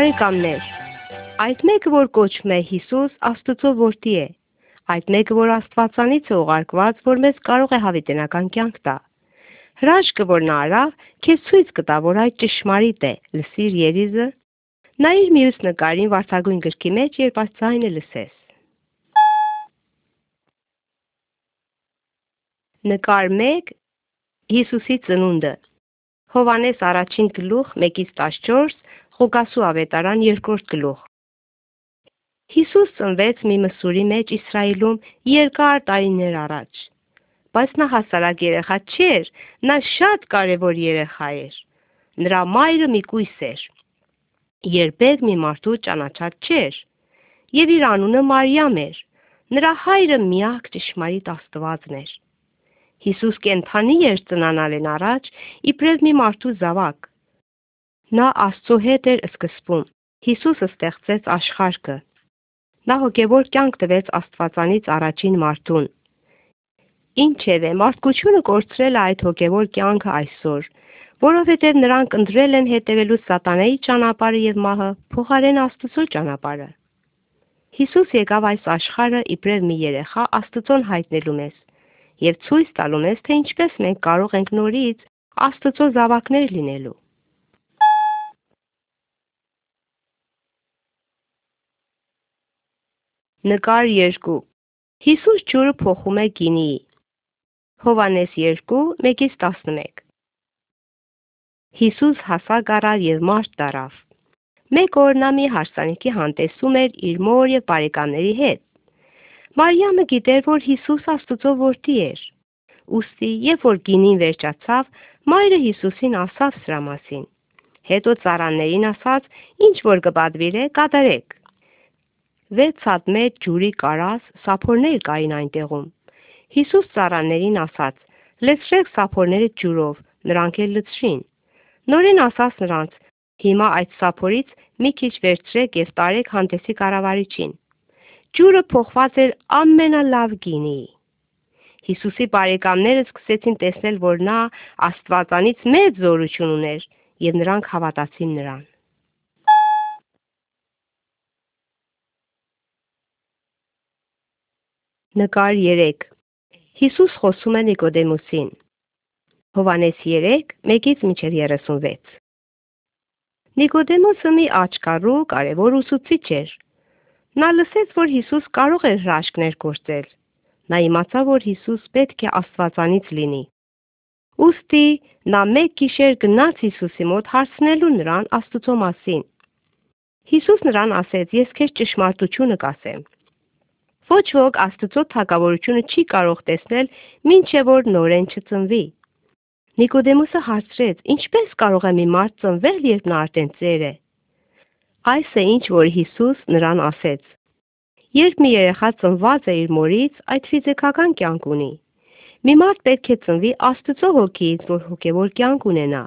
Բարեկամներ, այդ մեկը, որ կոչվում է Հիսուս, Աստծո որդի է։ Այդ մեկը, որ Աստվածանից է ուղարկված, որ մեզ կարող է հավիտենական կյանք տա։ Հրաշքը, որ նա արավ, քեզ ցույց կտա, որ այդ ճշմարիտ է։ Լսիր երիզը։ Նայիր մյուս նկարին վարդագույն գրքի մեջ, երբ այս ձայնը լսես։ Նկար 1 Հիսուսի ծնունդը Հովանես առաջին գլուխ 1-ից 14 Ղուկասու ավետարան երկրորդ գլուխ Հիսուս ծնվեց մի մսուրի մեջ Իսրայելում երկար տարիներ առաջ։ Բայց նա հասարակ երեխա չէր, նա շատ կարևոր երեխա էր։ Նրա մայրը մի կույս էր։ Երբեք մի մարդու ճանաչած չէր։ Եվ իր անունը Մարիամ էր։ Նրա հայրը միակ ճշմարիտ Աստվածն էր։ Հիսուս կենթանի էր ծնանալեն առաջ, իբրև մի մարդու զավակ, Նա Աստծո հետ էր սկսվում։ Հիսուսը ստեղծեց աշխարհը։ Նա հոգևոր կյանք տվեց Աստվածանից առաջին մարդուն։ Ինչևէ, մարդկությունը կորցրել է այդ հոգևոր կյանքը այսօր, որովհետև նրանք ընտրել են հետևելու սատանայի ճանապարհը եւ մահը փոխարեն Աստծո ճանապարհը։ Հիսուս եկավ այս աշխարհը իբրև մի երեխա Աստծոն հայտնելու մեզ եւ ցույց տալու մեզ, թե ինչպես մենք կարող ենք նորից Աստծո զավակներ լինելու։ Նկար 2 Հիսուս ջուրը փոխում է գինիի. Հովանես 2 1-ից 11 Հիսուս հասակ առավ եւ մարդ դարավ Մեկ օր նա մի հարսանիքի հանդեսում էր իր մոր եւ բարեկամների հետ. Մարիամը գիտեր, որ Հիսուս Աստծո որդի էր. Ոստի, երբ որ գինին վերջացավ, մայրը Հիսուսին ասավ սրա մասին. Հետո ծառաներին ասաց, ինչ որ կպատվիրե, կատարեք վեց հատ մեծ ջուրի կարաս սափորներ կային այնտեղում։ Հիսուս ծառաներին ասաց. «Լցրեք սափորները ջուրով», նրանք էլ լցրին։ Նորեն ասաց նրանց. «Հիմա այդ սափորից մի քիչ վերցրեք եւ տարեք հանդեսի կառավարիչին»։ Ջուրը փոխված էր ամենալավ գինի։ Հիսուսի բարեկամները սկսեցին տեսնել, որ նա Աստվածանից մեծ զորություն ուներ, եւ նրանք հավատացին նրան։ Նկար 3 Հիսուս խոսում է Նիկոդեմոսին Հովանես 3 1-ից մինչև 36 Նիկոդեմոսը մի աչքարու կարևոր ուսուցիչ էր։ Նա լսեց, որ Հիսուս կարող էր հրաշքներ գործել։ Նա իմացավ, որ Հիսուս պետք է Աստվածանից լինի։ Ոստի նա մեկ գիշեր գնաց Հիսուսի մոտ հարցնելու նրան Աստծո մասին։ Հիսուս նրան ասեց. «Ես քեզ ճշմարտությունը կասեմ։ Ոչ ոք Աստծո թագավորությունը չի կարող տեսնել, մինչև որ նորեն չծնվի։ Նիկոդեմոսը հարցրեց. Ինչպես կարող է մի մարդ ծնվել, երբ նա արդեն ծեր է։ Այս է ինչ որ Հիսուս նրան ասեց. Երբ մի երեխա ծնված է իր մորից, այդ ֆիզիկական կյանք ունի։ Մի մարդ պետք է ծնվի Աստծո հոգից, որ հոգևոր կյանք ունենա։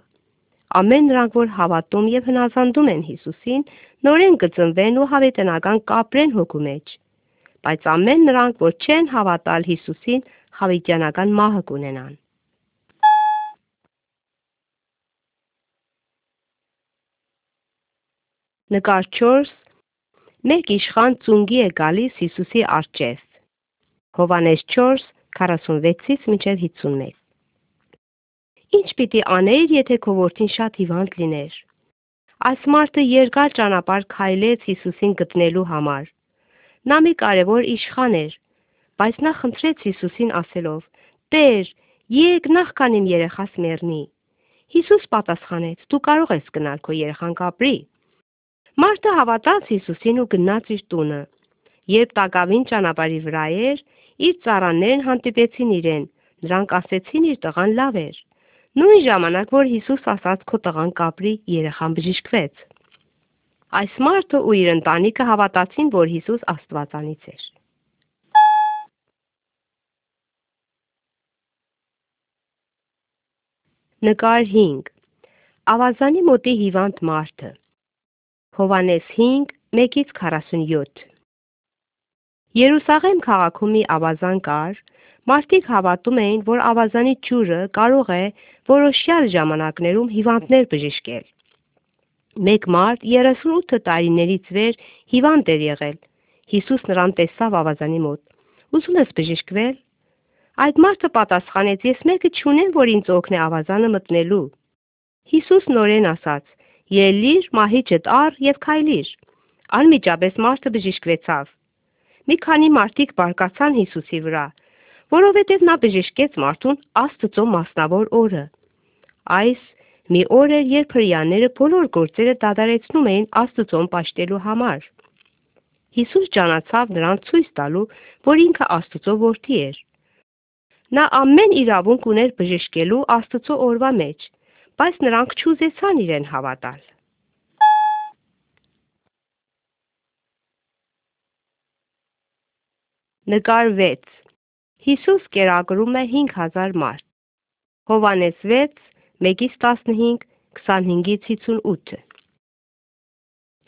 Ամեն նրանք, որ հավատում եւ հնազանդում են Հիսուսին, նորեն կծնվեն ու հավիտենական կապրեն հոգու մեջ բայց ամեն նրանք, որ չեն հավատալ Հիսուսին, հավիտյանական մահը կունենան։ Նկար 4 Մեկ իշխան ծունգի է գալիս Հիսուսի արջև։ Հովանես 4 46-ից մինչև 51 Ինչ պիտի անեիր, եթե քո որդին շատ հիվանդ լիներ։ Այս մարդը երկար ճանապարհ քայլեց Հիսուսին գտնելու համար։ Նա մի կարևոր իշխան էր, բայց նա խնդրեց Հիսուսին ասելով. «Տեր, եկ նախքան իմ երեխաս մեռնի»։ Հիսուս պատասխանեց. «Դու կարող ես գնալ, քո երեխան կապրի»։ Մարտը հավատաց Հիսուսին ու գնաց իր տունը։ Երբ տակավին ճանապարհի վրա էր, իր ծառաներն հանդիպեցին իրեն։ Նրանք ասեցին իր տղան լավ էր։ Նույն ժամանակ, որ Հիսուս ասաց քո տղան կապրի, երեխան բժշկվեց։ Այս մարդը ու իր ընտանիքը հավատացին, որ Հիսուս Աստվածանից էր։ Նկար 5 Ավազանի մոտի հիվանդ մարդը Հովանես 5 1-ից 47 Երուսաղեմ քաղաքում մի ավազան կար, մարդիկ հավատում էին, որ ավազանի ջուրը կարող է որոշյալ ժամանակներում հիվանդներ բժշկել։ Մեկ մարդ 38 տարիներից վեր հիվանդ էր եղել։ Հիսուս նրան տեսավ ավազանի մոտ։ Ուզում ես բժշկվել։ Այդ մարդը պատասխանեց. Ես մեկը չունեմ, որ ինձ օգնի ավազանը մտնելու։ Հիսուս նորեն ասաց. Ելիր, մահիճդ առ եւ քայլիր։ Անմիջապես մարդը բժշկվեցավ։ Մի քանի մարդիկ բարկացան Հիսուսի վրա, որովհետև նա բժշկեց մարդուն Աստծո մասնավոր օրը։ Այս Մի օր էր, երբ հрьяները բոլոր գործերը դադարեցնում էին Աստծուն ճաշտելու համար։ Հիսուս ճանաչավ նրանց ցույց տալու, որ ինքը Աստծո որդի էր։ Նա ամեն իրավունք ուներ բժշկելու Աստծո օրվա մեջ, բայց նրանք չուզեցան իրեն հավատալ։ Նկար 6 Հիսուս կերակրում է 5000 մարդ։ Հովանես 6 1-ից 15, 25-ից 58։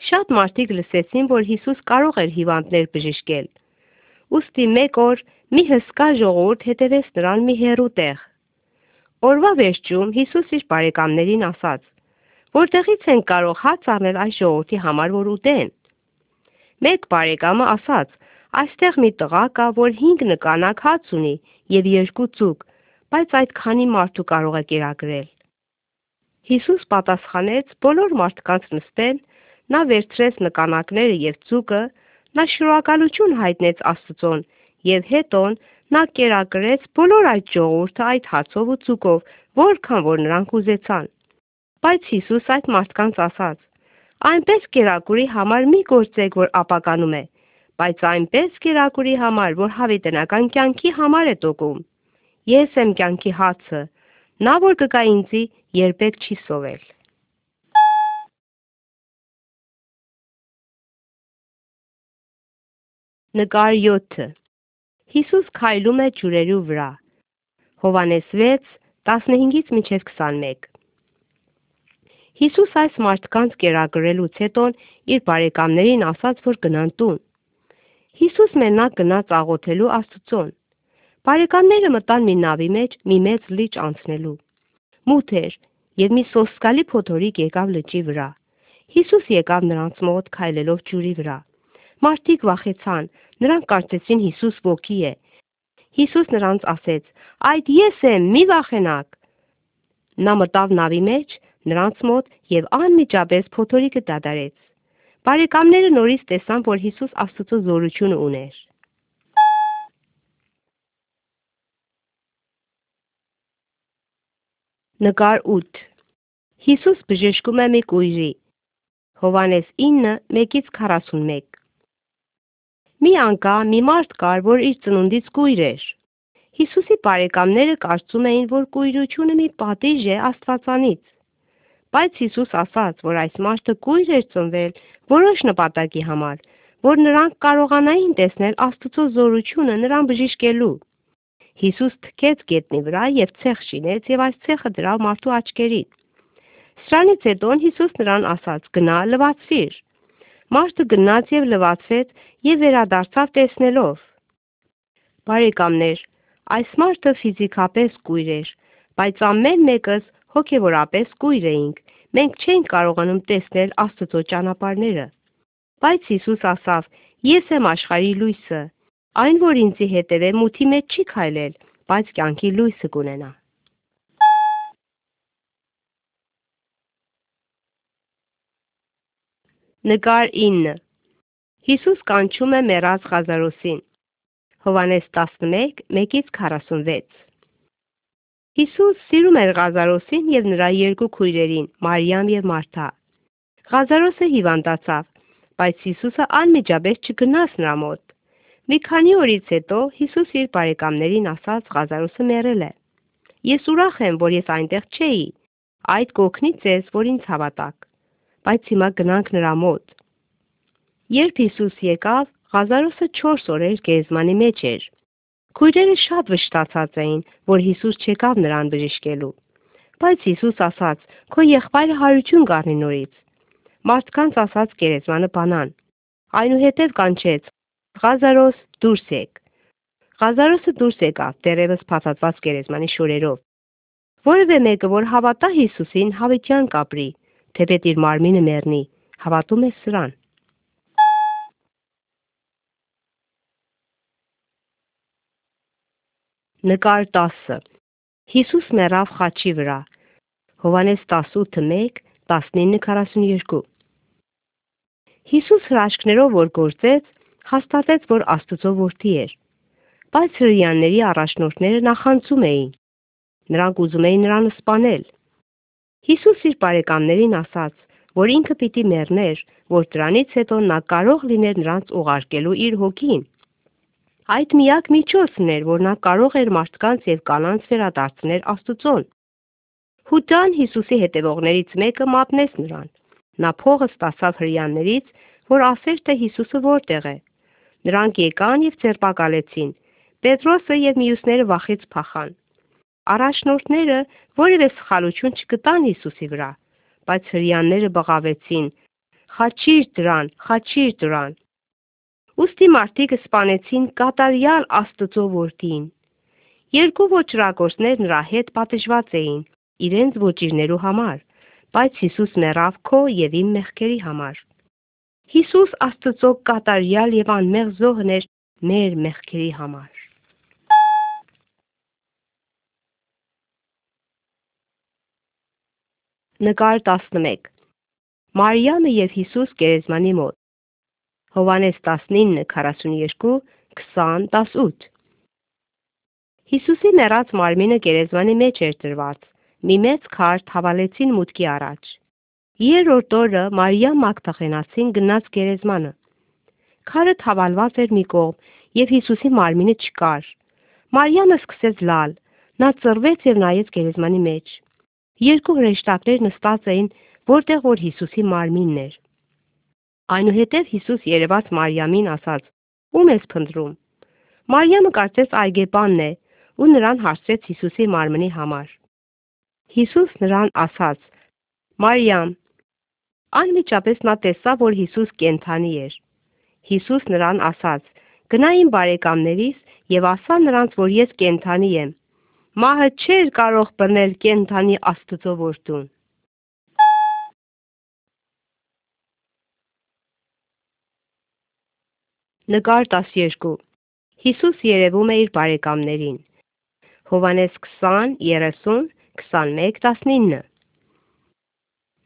Շատ մարդիկ լսեցին, որ Հիսուս կարող էր հիվանդներ բժշկել։ Ոստի մեկ օր մի հսկա ժողովուրդ հետևեց նրան մի հեռու տեղ։ Օրվա վերջում Հիսուս իր բարեկամներին ասաց. Որտեղից են կարող հաց առնել այս ժողովրդի համար, որ ուտեն։ Մեկ բարեկամը ասաց. Այստեղ մի տղա կա, որ 5 նկանակ հաց ունի եւ երկու ծուկ, բայց այդ քանի մարդու կարող է կերակրել։ Հիսուս պատասխանեց. բոլոր մարդկանց նստեն, նա վերցրեց նկանակները եւ ծուկը, նա շնորհակալություն հայտնեց Աստծուն եւ հետո նա կերակրեց բոլոր այդ ժողովուրդը այդ հացով ու ծուկով, որքան որ նրանք ուզեցան։ Բայց Հիսուս այդ մարդկանց ասաց. այնպես կերակուրի համար մի գործեք, որ ապականում է, բայց այնպես կերակուրի համար, որ հավիտենական կյանքի համար է տոկում։ Ես եմ կյանքի հացը, նա որ կգա ինձի, երբեք չի սովել։ Նկար 7 Հիսուս քայլում է ջուրերու վրա։ Հովանես 6 15-ից մինչև 21 Հիսուս այս մարդկանց կերակրելուց հետո իր բարեկամներին ասաց, որ գնան տուն։ Հիսուս մենակ գնաց աղոթելու Աստծուն։ Բարեկամները մտան մի նավի մեջ մի մեծ լիճ անցնելու։ Մութ էր, եւ մի սոսկալի փոթորիկ եկավ լճի վրա։ Հիսուս եկավ նրանց մոտ քայլելով ջուրի վրա։ Մարդիկ վախեցան, նրանք կարծեցին Հիսուս ոգի է։ Հիսուս նրանց ասեց. «Այդ ես եմ, մի վախենաք»։ Նա մտավ նավի մեջ նրանց մոտ եւ անմիջապես փոթորիկը դադարեց։ Բարեկամները նորից տեսան, որ Հիսուս Աստծո զորությունը ուներ։ Նկար 8 Հիսուս բժշկում է մի կույրի։ Հովանես 9 1-ից 41 Մի անկա մի մարդ կար, որ իր ծնունդից կույր էր։ Հիսուսի բարեկամները կարծում էին, որ կույրությունը մի պատիժ է Աստվածանից. Բայց Հիսուս ասաց, որ այս մարդը կույր էր ծնվել որոշ նպատակի համար, որ նրանք կարողանային տեսնել Աստծո զորությունը նրան բժշկելու։ Հիսուս թքեց գետնի վրա եւ ցեխ շինեց եւ այս ցեխը դրավ մարդու աչքերին։ Սրանից հետո Հիսուս նրան ասաց. «Գնա, լվացվիր»։ Մարդը գնաց եւ լվացվեց եւ վերադարձավ տեսնելով։ Բարեկամներ, այս մարդը ֆիզիկապես կույր էր, բայց ամեն մեկս հոգևորապես կույր էինք, մենք չենք կարողանում տեսնել Աստծո ճանապարհները։ Բայց Հիսուս ասավ. Ես եմ աշխարհի լույսը։ Այն, որ ինձի հետևե մութի մեջ չի քայլել, բայց կյանքի լույսը կունենա։ Նկար 9 Հիսուս կանչում է մեռած Ղազարոսին։ Հովանես 11 1-ից 46 Հիսուս սիրում էր Ղազարոսին եւ նրա երկու քույրերին՝ Մարիամ եւ Մարթա։ Ղազարոսը հիվանդացավ, բայց Հիսուսը անմիջապես չգնաց նրա մոտ։ Մի քանի օրից հետո Հիսուս իր բարեկամներին ասաց. Ղազարոսը մեռել է։ Ես ուրախ եմ, որ ես այնտեղ չէի։ Այդ կօգնի ձեզ, որ ինձ հավատաք։ Բայց հիմա գնանք նրա մոտ։ Երբ Հիսուս եկավ, Ղազարոսը 4 օրեր գեզմանի մեջ էր։ Քույրերը շատ վշտացած էին, որ Հիսուս չեկավ նրան բժշկելու։ Բայց Հիսուս ասաց. «Քո եղբայրը հարություն կառնի նորից»։ Մարդկանց ասաց գերեզմանը բանան։ Այնուհետև կանչեց. «Ղազարոս, դուրս եկ»։ Ղազարոսը դուրս եկավ, դեռևս փաթաթված գերեզմանի շորերով։ Որևէ մեկը, որ հավատա Հիսուսին, հավիտյան կապրի, թեպետ իր մարմինը մեռնի, հավատում ես սրան։ Նկար 10 Հիսուս մեռավ խաչի վրա Հովանես 18:1 19:42 Հիսուս հրաշքներով որ գործեց, հաստատեց, որ Աստծո որդի էր։ Բայց հրյանների առաջնորդները նախանցում էին։ Նրանք ուզում էին նրան սպանել։ Հիսուս իր բարեկամներին ասաց, որ ինքը պիտի մեռներ, որ դրանից հետո նա կարող լիներ նրանց ուղարկելու իր հոգին։ Այդ միակ միջոցն էր, որ նա կարող էր մարդկանց եւ կանանց վերադարձնել Աստծուն։ Հուդան Հիսուսի հետևողներից մեկը մատնեց նրան։ Նա փողը ստացավ հрьяաներից, որ ասեր, թե Հիսուսը որտեղ է։ Նրանք եկան եւ ձերբակալեցին։ Պետրոսը եւ մյուսները վախից փախան։ Արաշնորթները որևէ սխալություն չգտան Հիսուսի վրա, բայց հрьяաները բղավեցին. «Խաչիր դրան, խաչիր դրան»։ Ոստի մարդիկը սپانեցին կատարյալ Աստծո որդին։ Երկու ոչրակորներ նրա հետ պատժված էին իրենց ոչիրներու համար, բայց Հիսուս մեռավ քո եւ իմ մեղքերի համար։ Հիսուս Աստծո կատարյալ եւ անմեղ զոհն էր մեր մեղքերի համար։ Նկար 11 Մարիամը եւ Հիսուս գերեզմանի մոտ Հովանես 19:42 20:18 Հիսուսի մեռած մարմինը գերեզմանի մեջ էր դրված։ Մի մեծ քար թավալեցին մուտքի առաջ։ Երրորդ օրը Մարիամ Մագդաղենացին գնաց գերեզմանը։ Քարը թավալված էր մի կողմ, եւ Հիսուսի մարմինը չկար։ Մարիամը սկսեց լալ։ Նա ծռվեց եւ նայեց գերեզմանի մեջ։ Երկու հրեշտակներ նստած էին, որտեղ որ Հիսուսի մարմինն էր։ Այնուհետև Հիսուս երևաց Մարիամին ասաց. «Ո՞ւմ ես փնտրում»։ Մարիամը կարծեց այգեպանն է ու նրան հարցրեց Հիսուսի մարմնի համար։ Հիսուս նրան ասաց. «Մարիամ»։ Անմիջապես նա տեսավ, որ Հիսուս կենթանի էր։ Հիսուս նրան ասաց. «Գնա իմ բարեկամներիս եւ ասա նրանց, որ ես կենթանի եմ»։ Մահը չէր կարող բռնել կենթանի Աստծո որդուն։ Նկար 12 Հիսուս երևում է իր բարեկամներին Հովանես 20, 30, 21, 19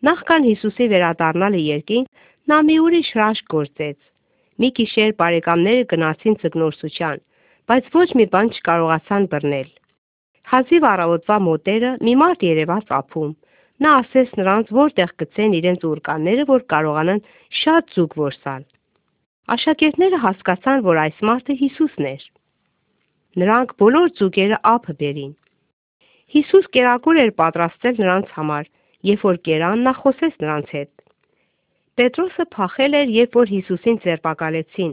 Նախքան Հիսուսի վերադառնալը երկինք, նա մի ուրիշ հրաշք գործեց։ Մի գիշեր բարեկամները գնացին ձգնորսության, բայց ոչ մի բան չկարողացան բռնել։ Հազիվ առավոտվա մոտերը մի մարդ երևաց ափում։ Նա ասեց նրանց, որտեղ գցեն իրենց ուրկանները, որ կարողանան շատ ձուկ որսալ։ Աշակերտները հասկացան, որ այս մարդը Հիսուսն էր։ Նրանք բոլոր ձուկերը ափը բերին։ Հիսուս կերակուր էր պատրաստել նրանց համար, երբ որ կերան նա խոսեց նրանց հետ։ Պետրոսը փախել էր, երբ որ Հիսուսին ձերբակալեցին,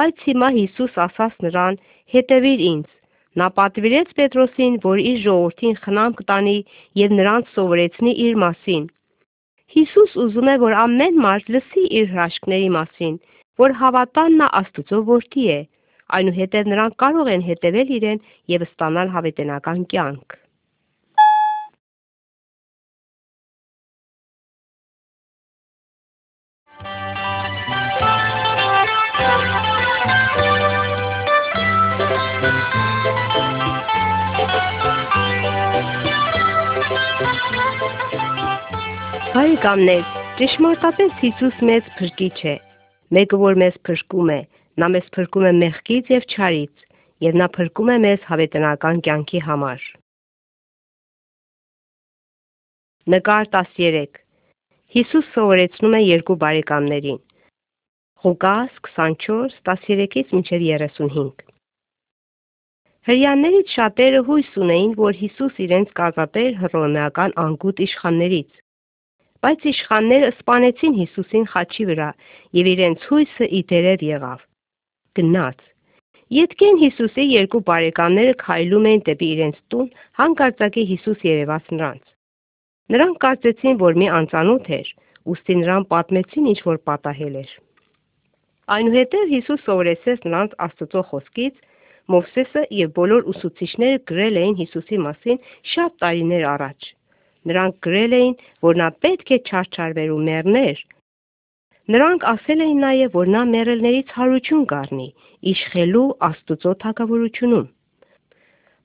բայց հիմա Հիսուս ասաց նրան. «Հետևիր ինձ»։ Նա պատվիրեց Պետրոսին, որ իր ժողովրդին խնամք տանի եւ նրանց սովորեցնի իր մասին։ Հիսուս ուզում է, որ ամեն մարդ լսի իր հրաշքների մասին որ հավատան նա Աստծո որդի է, այնուհետև նրանք կարող են հետևել իրեն եւ ստանալ հավիտենական կյանք։ Բարեկամներ, ճշմարտապես Հիսուս մեզ փրկիչ է։ Մեկը որ մեզ փրկում է, նա մեզ փրկում է մեղքից եւ չարից, եւ նա փրկում է մեզ հավետենական կյանքի համար։ Նկար 13։ Հիսուս սովորեցնում է երկու բարեկամներին։ Ղուկաս 24:13-ից մինչև 35։ Հрьяաներից շատերը հույս ունեին, որ Հիսուս իրենց կազատեր հռոմեական անգութ իշխաններից Բայց իշխանները սպանեցին Հիսուսին խաչի վրա, եւ իրենց հույսը իդերև եղավ։ Գնաց։ Ետքեն Հիսուսի երկու բարեկամները քայլում էին դեպի իրենց տուն, հանկարծակի Հիսուս երևաց նրանց։ Նրանք կարծեցին, որ մի անծանոթ էր, ուստի նրան պատմեցին ինչ որ պատահել էր։ Այնուհետև Հիսուս սովորեցրեց նրանց Աստծո խոսքից, Մովսեսը եւ բոլոր ուսուցիչները գրել էին Հիսուսի մասին շատ տարիներ առաջ։ Նրանք գրել էին, որ նա պետք է չարչարվեր ու մեռներ։ Նրանք ասել էին նաև, որ նա մեռելներից հարություն կառնի, իշխելու Աստուծո թագավորությունում։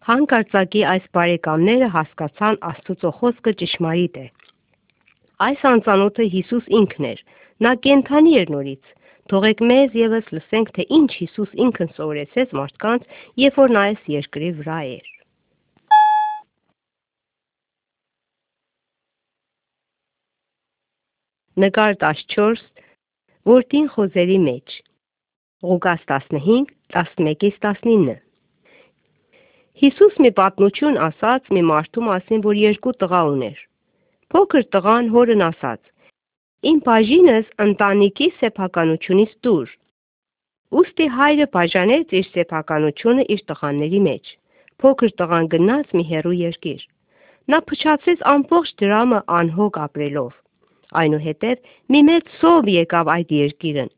Հանկարծակի այս բարեկամները հասկացան Աստուծո խոսքը ճշմարիտ է։ Այս անծանոթը Հիսուս ինքն էր, նա կենթանի էր նորից։ Թողեք մեզ եւս լսենք, թե ինչ Հիսուս ինքն սովորեցեց մարդկանց, երբ որ նա այս երկրի վրա էր։ Նկար 14 Որդին խոզերի մեջ Ղուկաս 15 11-ից 19 Հիսուս մի պատմություն ասաց մի մարդու մասին, որ երկու տղա ուներ։ Փոքր տղան հորն ասաց. Իմ բաժինս ընտանիքի սեփականությունից դուր։ Ոստի հայրը բաժանեց իր սեփականությունը իր տղաների մեջ։ Փոքր տղան գնաց մի հերու երկիր։ Նա փչացեց ամբողջ դրամը անհոգ ապրելով։ Այնուհետև մի մեծ սով եկավ այդ երկիրն։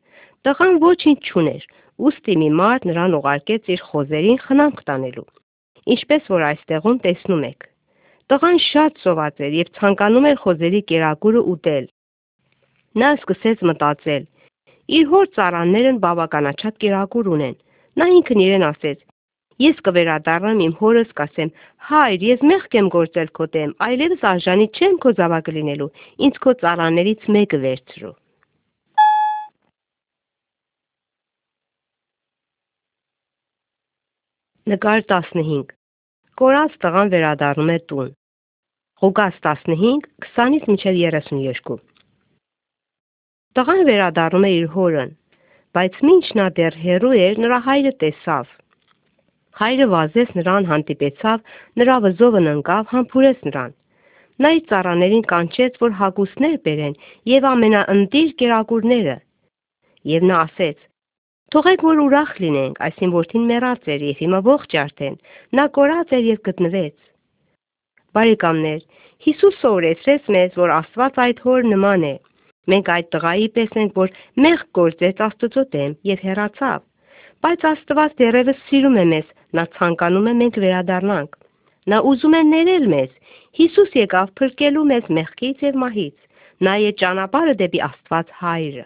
Տղան ոչինչ չուներ, ուստի մի մարդ նրան ուղարկեց իր խոզերին խնամք տանելու ինչպես որ այստեղում տեսնում եք։ Տղան շատ սոված էր եւ ցանկանում էր խոզերի կերակուրը ուտել։ Նա սկսեց մտածել. իր հոր ծառաներն բավականաչափ կերակուր ունեն։ Նա ինքն իրեն ասեց. Ես կվերադառնամ իմ հորս կասեմ. Հայր, ես մեղք եմ գործել քո դեմ, այլևս արժանի չեմ քո զավակը լինելու։ Ինձ քո ծառաներից մեկը վերցրու։ Նկար 15 Կորած տղան վերադառնում է տուն։ Ղուկաս 15, 20-ից մինչև 32։ Տղան վերադառնում է իր հորն, բայց մինչ նա դեռ հեռու էր, նրա հայրը տեսավ։ Հայրը վազեց նրան, հանդիպեցավ, նրա վզովն ընկավ, համբուրեց նրան։ Նա իր ծառաներին կանչեց, որ հագուստներ բերեն եւ ամենաընտիր կերակուրները։ Եվ նա ասեց. Թողեք որ ուրախ լինենք, այսին որդին մեռած էր եւ հիմա ողջ արդեն, նա կորած էր եւ գտնվեց։ Բարեկամներ, Հիսուս սովորեցրեց մեզ, որ Աստված այդ հոր նման է։ Մենք այդ տղայի պես ենք, որ մեղ գործեց Աստծո դեմ եւ հեռացավ։ Բայց Աստված դեռևս սիրում է մեզ, նա ցանկանում է մենք վերադառնանք։ Նա ուզում է ներել մեզ։ Հիսուս եկավ փրկելու մեզ մեղքից եւ մահից։ Նա է ճանապարհը դեպի Աստված Հայրը։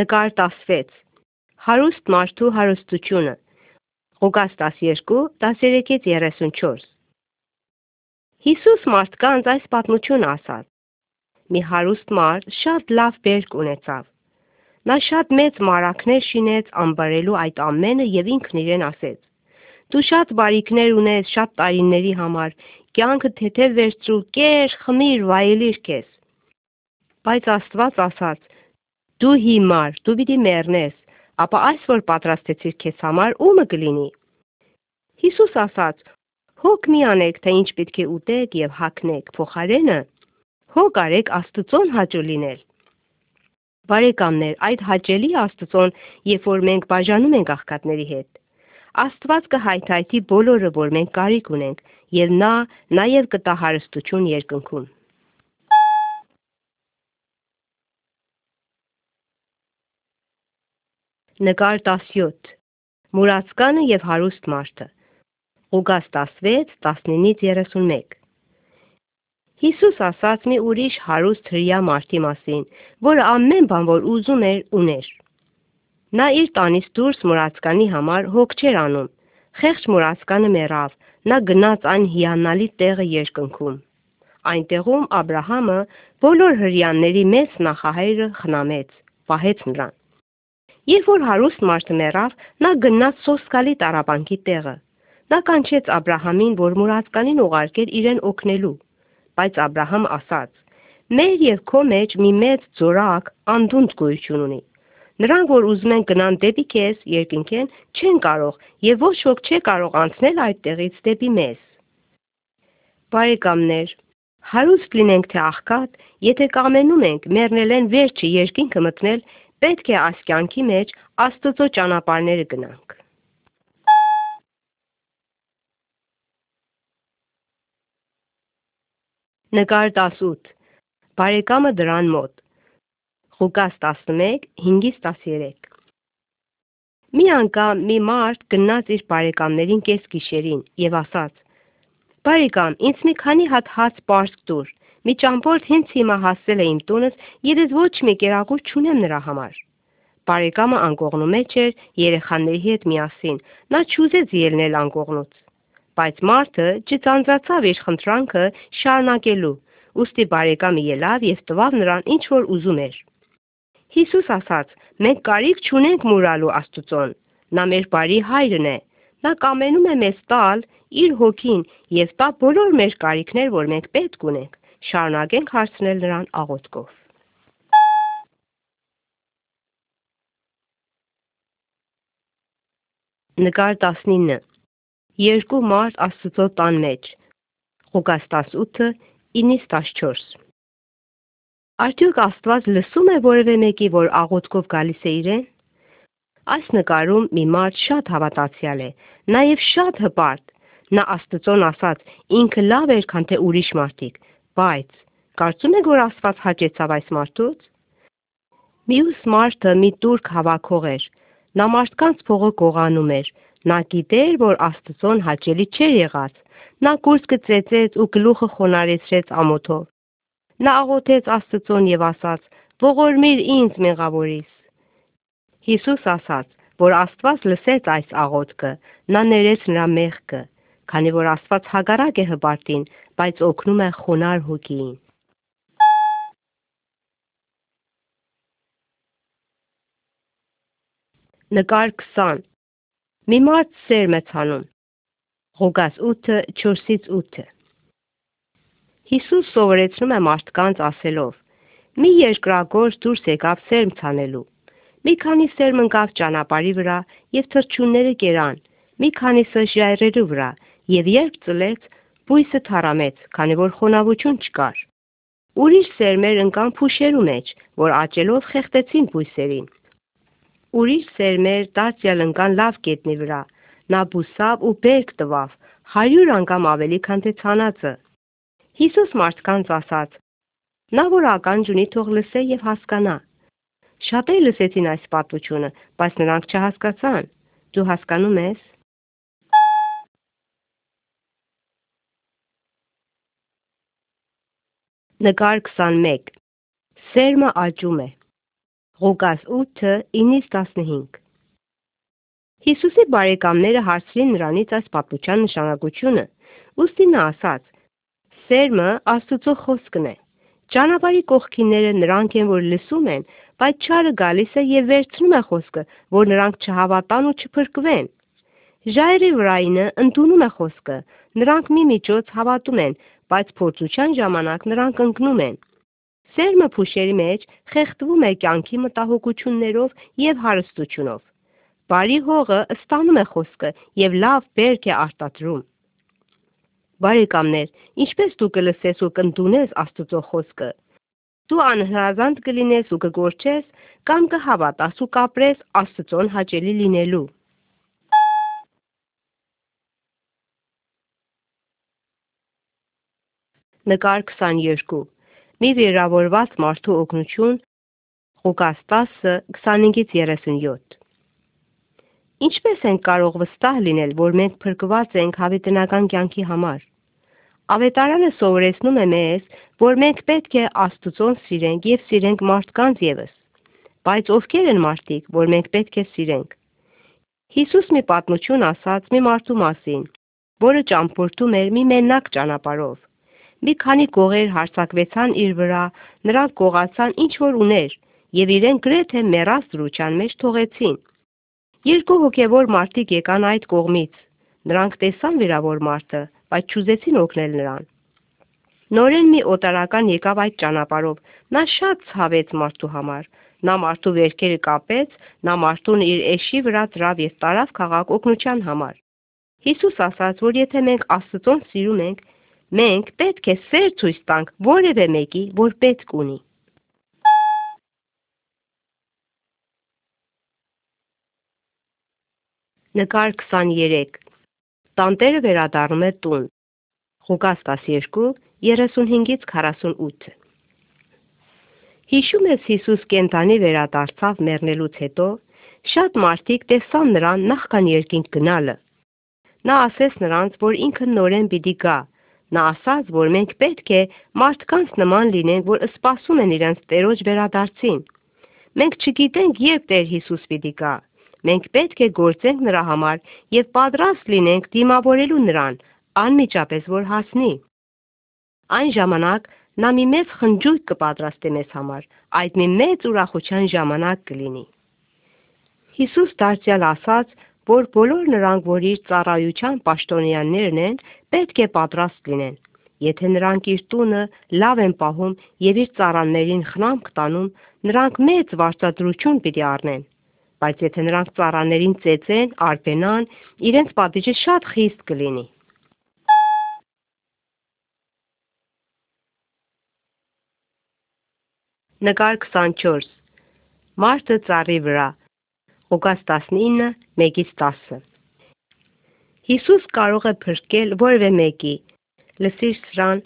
Նկար 16 Հարուստ մարդու հարստությունը Ղուկաս 12 13-ից 34 Հիսուս մարդկանց այս պատմությունը ասաց. Մի հարուստ մարդ շատ լավ բերք ունեցավ։ Նա շատ մեծ մարակներ շինեց ամբարելու այդ ամենը եւ ինքն իրեն ասեց. Դու շատ բարիքներ ունես շատ տարիների համար, կյանքը թեթև վերցրու, կեր, խմիր, վայելիր քեզ։ Բայց Աստված ասաց. Դու հիմար, դու պիտի մեռնես, ապա այս որ պատրաստեցիր քեզ համար, ո՞ւմը կլինի։ Հիսուս ասաց. Հոգ մի անեք, թե ինչ պետք է ուտեք եւ հագնեք, փոխարենը հոգ արեք Աստծոն հաճո լինել։ Բարեկամներ, այդ հաճելի Աստծոն, երբ որ մենք բաժանում ենք աղքատների հետ, Աստված կհայթայթի բոլորը, որ մենք կարիք ունենք, եւ նա նաեւ կտա հարստություն երկնքում։ Նկար 17 Մուրացկանը եւ հարուստ մարդը Ղուկաս 16 19-ից 31 Հիսուս ասաց մի ուրիշ հարուստ հրյա մարդի մասին, որը ամեն բան, որ ուզում էր, ուներ։ Նա իր տանից դուրս մուրացկանի համար հոգ չեր անում։ Խեղճ մուրացկանը մեռավ, նա գնաց այն հիանալի տեղը երկնքում։ Այնտեղում Աբ รา համը բոլոր հрьяաների մեծ նախահայրը խնամեց, պահեց նրան։ Երբ որ հարուստ մարդը մեռավ, նա գնաց սոսկալի տարապանքի տեղը։ Նա կանչեց Աբ รา համին, որ մուրացկանին ուղարկեր իրեն օգնելու։ Բայց Աբ รา համ ասաց. «Մեր եւ քո մեջ մի մեծ ձորակ անդունդ գոյություն ունի։ Նրանք, որ ուզում են գնան դեպի քեզ, երկնքեն, չեն կարող եւ ոչ ոք չէ կարող անցնել այդ տեղից դեպի մեզ»։ Բարեկամներ, հարուստ լինենք թե աղքատ, եթե կամենում ենք մեռնելեն վերջը երկինքը մտնել, պետք է այս կյանքի մեջ Աստծո ճանապարհները գնանք։ Նկար 18 Բարեկամը դրան մոտ. Ղուկաս 11 5-ից 13 Մի անգամ մի մարդ գնաց իր բարեկամներին կես գիշերին եւ ասաց. Բարեկամ, ինձ մի քանի հատ հաց պարսկ տուր։ Մի ճամփորդ հենց հիմա հասել է իմ տունս եւ ես ոչ մի կերակուր չունեմ նրա համար։ Բարեկամը անկողնու մեջ էր երեխաների հետ միասին։ Նա չուզեց ելնել անկողնուց։ Բայց մարդը չծանծացավ իր խնդրանքը շարունակելու։ Ոստի բարեկամը ելավ եւ տվավ նրան ինչ որ ուզում էր։ Հիսուս ասաց. «Մենք կարիք չունենք մուրալու Աստծուն։ Նա մեր բարի հայրն է։ Նա կամենում է մեզ տալ իր հոգին եւ տա բոլոր մեր կարիքներ, որ մենք պետք ունենք։ Շարունակենք հարցնել նրան աղոթքով»։ Նկար 19 երկու մարդ Աստծո տան մեջ։ Ղուկաս 18-ից 14։ Արդյոք Աստված լսում է որևէ մեկի, որ աղոթքով գալիս է իրեն։ Այս նկարում մի մարդ շատ հավատացյալ է, նաև շատ հպարտ։ Նա Աստծոն ասաց. ինքը լավ էր, քան թե ուրիշ մարդիկ, բայց կարծում եք, որ Աստված հաճեցավ այս մարդուց։ Մյուս մարդը մի տուրք հավաքող էր։ Նա մարդկանց փողը գողանում էր, Նա գիտեր, որ Աստծոն հաճելի չէր եղած։ Նա կուրծքը ծեծեց ու գլուխը խոնարեցրեց ամոթով։ Նա աղոթեց Աստծուն եւ ասաց. «Ողորմիր ինձ մեղավորիս»։ Հիսուս ասաց, որ Աստված լսեց այս աղոթքը, նա ներեց նրա մեղքը, քանի որ Աստված հագարակ է հպարտին, բայց օգնում է խոնար հոգին։ Նկար 20 Մի մարդ սեր մեծանում Ղուկաս 8:4-ից 8 Հիսուս սովորեցնում է մարդկանց ասելով. Մի երկրագործ դուրս եկավ սերմ ցանելու։ Մի քանի սերմ ընկավ ճանապարհի վրա եւ թրջունները կերան, մի քանիսը ժայռերու վրա, եւ երբ ծլեց, բույսը թարամեց, քանի որ խոնավություն չկար։ Ուրիշ սերմեր ընկան փուշերու մեջ, որ աճելով խեղտեցին բույսերին։ Ուրիշ սերմեր դարձյալ ընկան լավ կետնի վրա։ Նա բուսավ ու բերք տվավ, 100 անգամ ավելի, քան թե ցանածը։ Հիսուս մարդկանց ասաց. Նա որ ականջ ունի, թող լսե եւ հասկանա։ Շատերը լսեցին այս պատմությունը, բայց նրանք չհասկացան։ Դու հասկանում ես։ Նկար 21 Սերմը աճում է Ղուկաս 8:9-15 Հիսուսի բարեկամները հարցրին նրանից այս պատմության նշանակությունը։ Ոստի նա ասաց. Սերմը Աստծո խոսքն է։ Ճանապարհի կողքինները նրանք են, որ լսում են, բայց չարը գալիս է եւ վերցնում է խոսքը, որ նրանք չհավատան ու չփրկվեն։ Ժայռի վրայինը ընդունում է խոսքը, նրանք մի միջոց հավատում են, բայց փորձության ժամանակ նրանք ընկնում են։ Սերմը փուշերի մեջ խեղդվում է կյանքի մտահոգություններով եւ հարստությունով։ Բարի հողը ստանում է խոսքը եւ լավ բերք է արտադրում։ Բարեկամներ, ինչպես դու կլսես ու կընդունես Աստծո խոսքը։ Դու անհրաժանդ կլինես ու կգործես կամ կհավատաս ու կապրես Աստծոն հաճելի լինելու։ Նկար 22 Մի վիրավորված մարդու օգնություն Ղուկաս 10:25-ից 37 Ինչպես ենք կարող վստահ լինել, որ մենք փրկված ենք հավիտենական կյանքի համար։ Ավետարանը սովորեցնում է մեզ, որ մենք պետք է Աստծուն սիրենք եւ սիրենք մարդկանց եւս։ Բայց ովքեր են մարդիկ, որ մենք պետք է սիրենք։ Հիսուս մի պատմություն ասաց մի մարդու մասին, որը ճամփորդում էր մի մենակ ճանապարհով։ Մի քանի կողեր հարցակվեցան իր վրա, նրանք կողացան ինչ որ ուներ եւ իրեն գրեթե մեռած դրուչան մեջ թողեցին։ Երկու հոգևոր մարդիկ եկան այդ կողմից։ Նրանք տեսան վիրավոր մարդը, բայց չուզեցին օգնել նրան։ Նորեն մի օտարական եկավ այդ ճանապարհով։ Նա շատ ցավեց մարդու համար։ Նա մարդու վերքերը կապեց, նա մարդուն իր էշի վրա ծրավ եւ տարավ քաղաք օգնության համար։ Հիսուս ասաց, որ եթե մենք Աստծուն սիրում ենք, մենք պետք է սեր ցույց տանք որևէ մեկի, որ պետք ունի։ Նկար 23 Տանտերը վերադառնում է տուն։ Ղուկաս 12 35-ից 48 Հիշում ես Հիսուս կենտանի վերադարձավ մեռնելուց հետո, շատ մարդիկ տեսան նրան նախքան երկինք գնալը։ Նա ասեց նրանց, որ ինքը նորեն պիտի գա։ Նա ասաց, որ մենք պետք է մարդկանց նման լինենք, որ սպասում են իրենց Տերոջ վերադարձին։ Մենք չգիտենք, երբ Տեր Հիսուս պիտի գա։ Մենք պետք է գործենք նրա համար եւ պատրաստ լինենք դիմավորելու նրան, անմիջապես որ հասնի։ Այն ժամանակ նա մի մեծ խնջույք կպատրաստի մեզ համար, այդ մի մեծ ուրախության ժամանակ կլինի։ Հիսուս դարձյալ ասաց, որ բոլոր նրանք, որ իր ծառայության պաշտոնյաներն են, պետք է պատրաստ լինեն։ Եթե նրանք իր տունը լավ են պահում եւ իր ծառաներին խնամք տանում, նրանք մեծ վարձատրություն պիտի առնեն։ Բայց եթե նրանք ծառաներին ծեծեն, արբենան, իրենց պատիժը շատ խիստ կլինի։ Նկար 24 Մարտը ծառի վրա Ղուկաս 19:1-10 Հիսուս կարող է փրկել որևէ մեկի։ Լսիր սրան։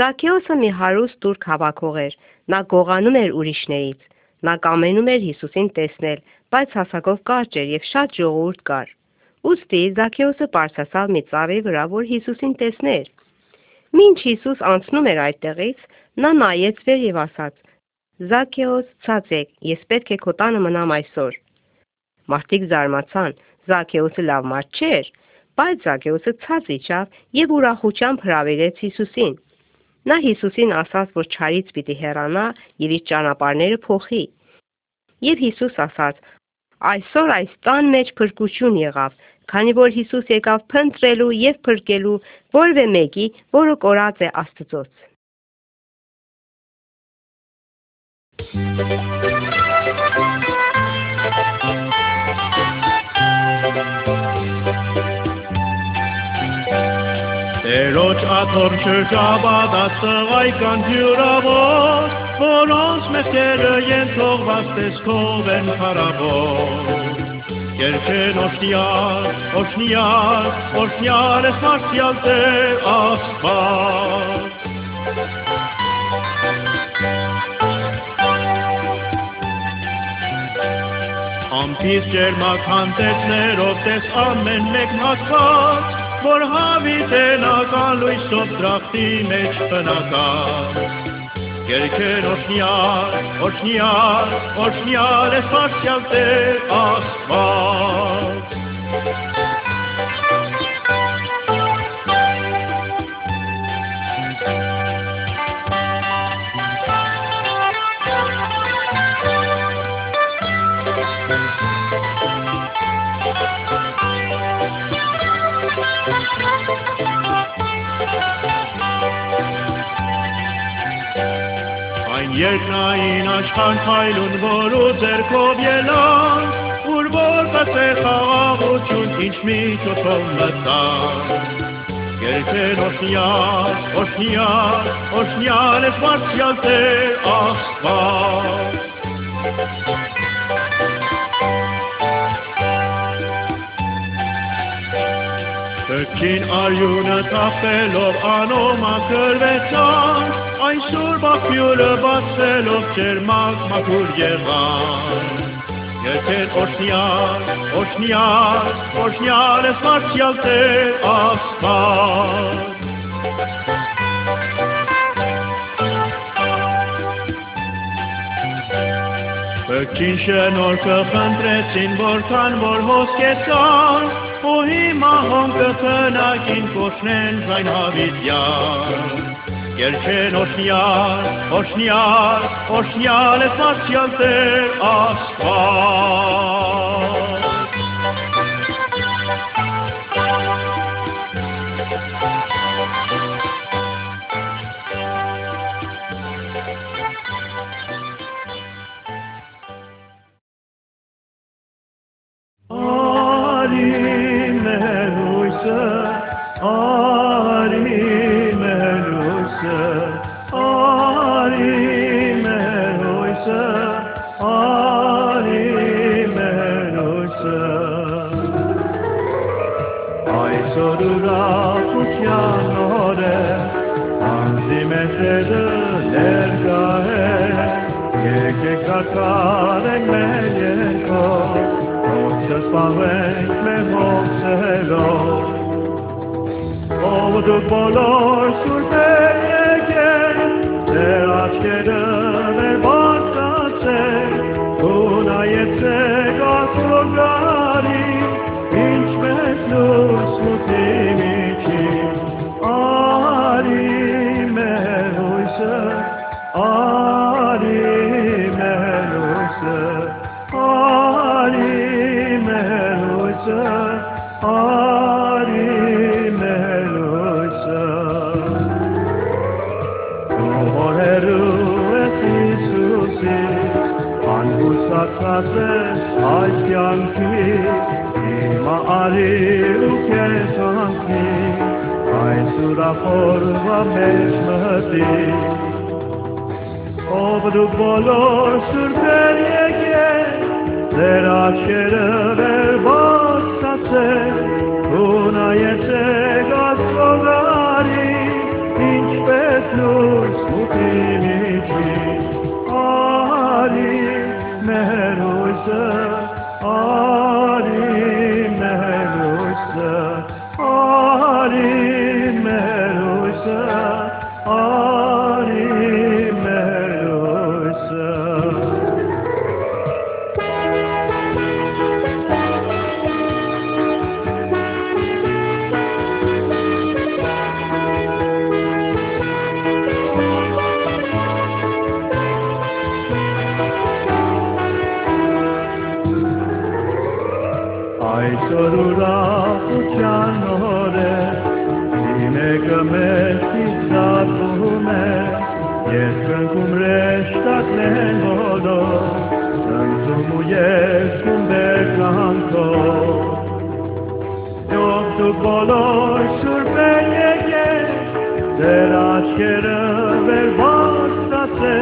Զաքեոսը մի հարուստ турք հավաքող էր։ Նա գողանում էր ուրիշներից։ Նա կամենում էր Հիսուսին տեսնել, բայց հասակով կարճ էր եւ շատ ժողովուրդ կար։ Ոստի Զաքեոսը པարսասավ մի ծառի վրա, որ Հիսուսին տեսներ։ Մինչ Հիսուս անցնում էր այդտեղից, նա նայեց վեր եւ ասաց. «Զաքեոս, ցածեք, ես պետք է քո տանը մնամ այսօր»։ Մարդիկ զարմացան, Զաքեոսը լավ մարդ չէր, բայց Զաքեոսը ցած իջավ եւ ուրախությամբ հրավիրեց Հիսուսին։ Նա Հիսուսին ասաց, որ ճարից պիտի հեռանա եւ իր ճանապարհները փոխի։ Եվ Հիսուս ասաց. Այսօր այս տան մեջ փրկություն եղավ, քանի որ Հիսուս եկավ փնտրելու եւ փրկելու որևէ մեկի, որը կորած է Աստծոց։ Տերոջ աթոռ շրջաբադած տղայքան հյուրավոր, որոնց մեղքերը ենթողված տեսքով են խարավոր։ Երգեն օշնյալ, օշնյալ, օշնյալ ես մարդյալ Տեր Աստված։ Ամպից ջերմակ հանդեցներով տես ամեն մեկ հատված, որ հավիտենական լույսով դրախտի մեջ բնական։ Երգեր օշնյալ, օշնյալ, օշնյալ ես մարդյալ Տեր Աստված։ Երկնային աշխան փայլուն, որ ու ձերքով ելան, ուր որ կծե խաղաղություն, ինչ միջոցով մտան։ Երկեն օշնյալ, օշնյալ, օշնյալ ես վարձյալ Տեր Աստված։ Տքին արյունը թափելով անոմա կրվեցան, այսօր բախյուրը բացելով ջերմակ մաքուր եղան։ Եթե օշնյալ, օշնյալ, օշնյալ ես մարդյալ Տեր Աստված։ Բկին շնորհքը խնդրեցին, որքան որ հոսքեցան, ու հիմա հոմկը խնագին կոչնեն զայն հավիտյան։ Երգեն օշնյալ, օշնյալ, օշնյալ ես մարդյալ Տեր Աստված։ sorura putianore anzi metere ergae che che cacare meglio forse spavent me forse lo o du bolor su ذات عشقم کی معارف کے سان کی آئے سورا پر و بشمتی آبد بالا سرتر یکه در آشر بر باستسه کنایته gazogari hiç betlus mutimici ali mehe Hare dollars pelle Teraz quiero ver vostase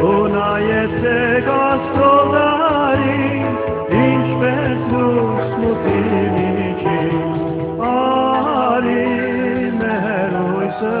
una jeste gospodari Inç bezlus mutimi ki Ali meher oysa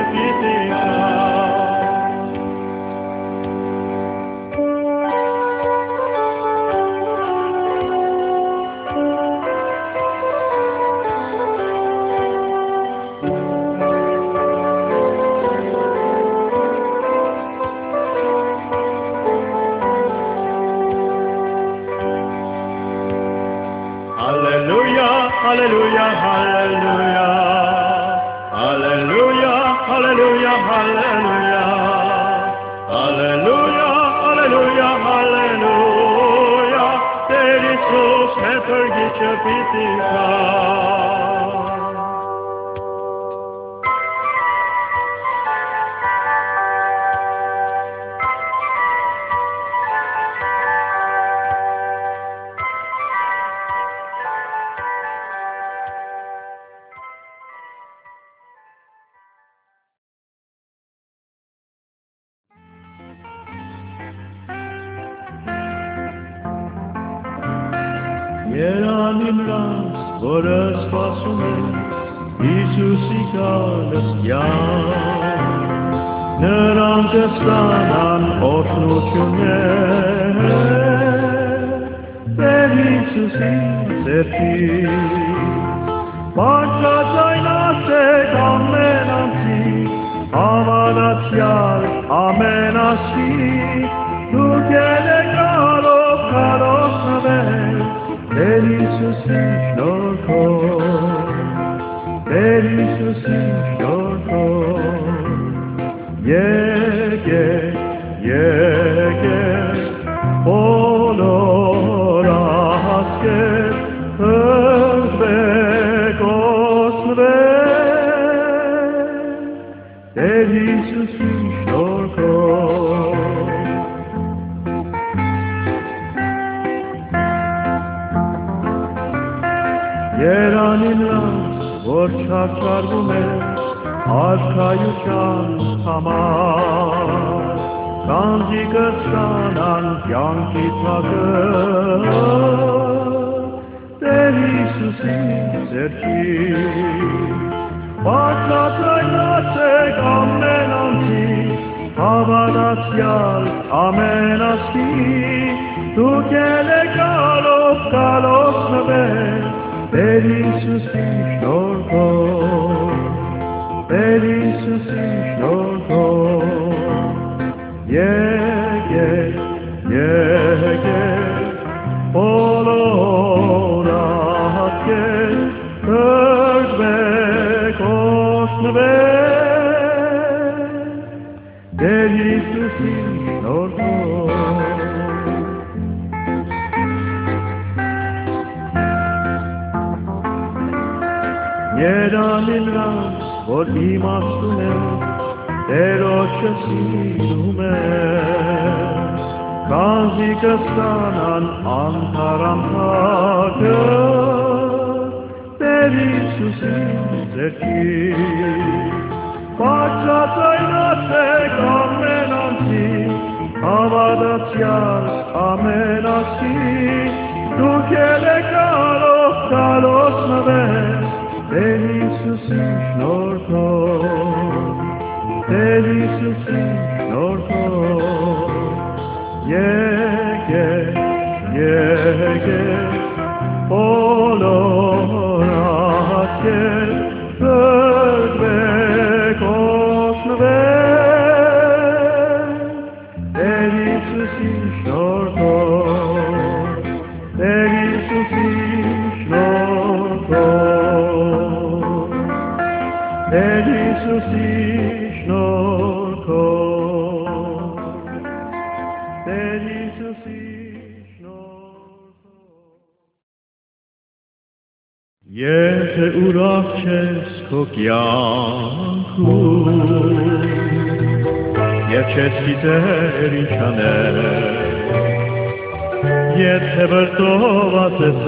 if you. Հիսուսի ծերքից Բարձրաձայնացեք ամեն անձի հավատացյալ ամեն ասի դուք ելեք կարող կարող նվել Տեր Հիսուսի շնորհքով Տեր Հիսուսի շնորհքով որ չարչարվում է արքայության համար, կանձի կստանան կյանքի թակը, Տեր Հիսուսի եկեք, եկեք, բոլոր ահատքեր, հրվեք, օշնվեք, Տեր Հիսուսի շնորհքով, Երանին նրանց, որ իմաստուն է, Տերոջը սիրում է, Կանզի կստանան անթարան թակը, Տեր Հիսուսի ձերքի, Բարձրացայնացեք ամեն անձի, Հավատացյալ ամեն ասի, Դուք ելեք կարող, կարող նվեր, Տեր Հիսուսի շնորհքով, Տեր Հիսուսի շնորհքով, Տեր Հիսուսի շնորհքով։ Եթե ուրախ չես քո կյանքում, Եվ չես գիտեր ինչ անել, Եթե վրդոված ես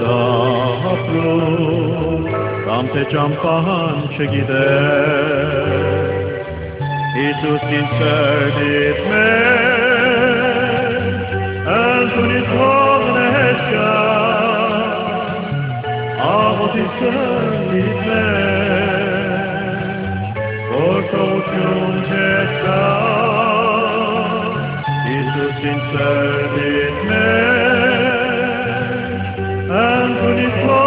ապրում, Կամ թե ճամփան չգիտես, Հիսուս ինձ սրդիդ մեջ, Ընդունից հողնես կա, Աղոտի սրդիդ մեջ, Որ թողություն չես կա, Հիսուս ինձ սրդիդ մեջ, Ընդունից հողնես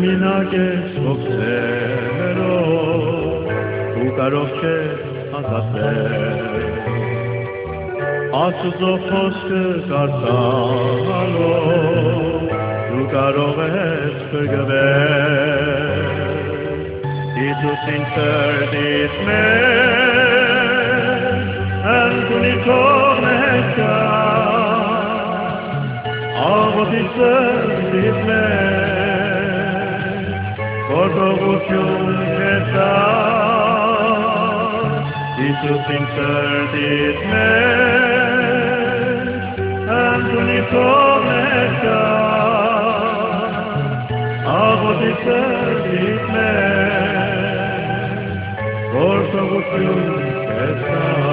մինակ ես ոգսերով, ու կարող չես ազատել, Աստուծո խոսքը կարդալով, դու կարող ես փրկվել, Հիսուսին սրդից մեջ, ընդունի թողնես կա, Աղոտի սրդից մեջ, որ թողություն չես տա, Հիսուսին սրդից մեջ, i Lord, we pray.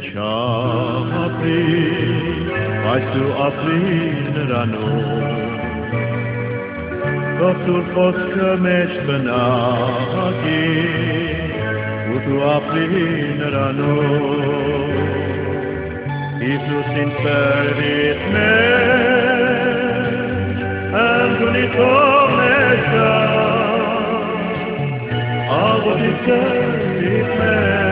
çam april, Aysu april rano. Goftur foscă meș bănagi, Utu april rano. Iisus in fervit meș, Antunit o meșa, Albo din fervit meș,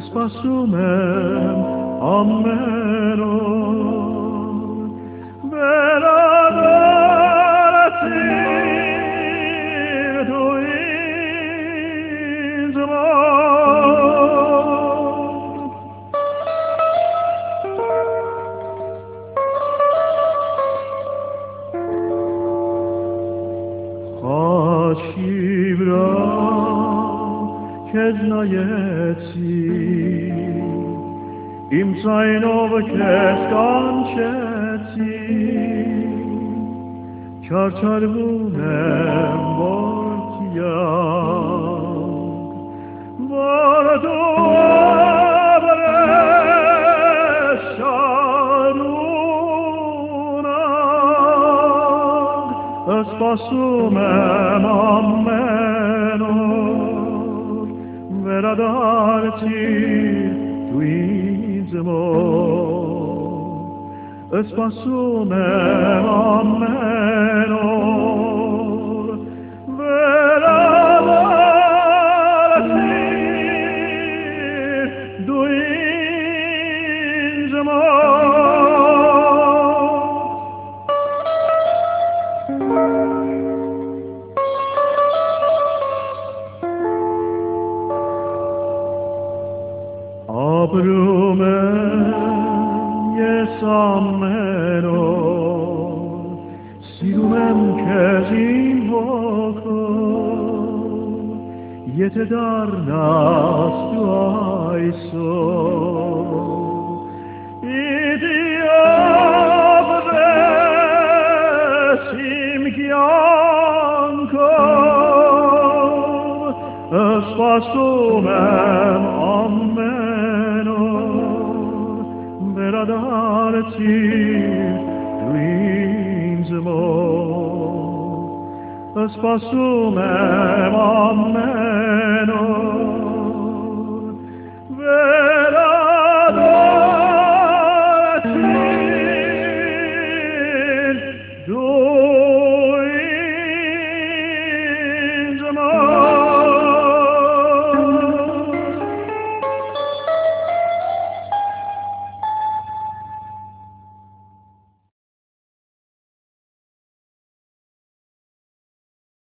Spasumem, Amen.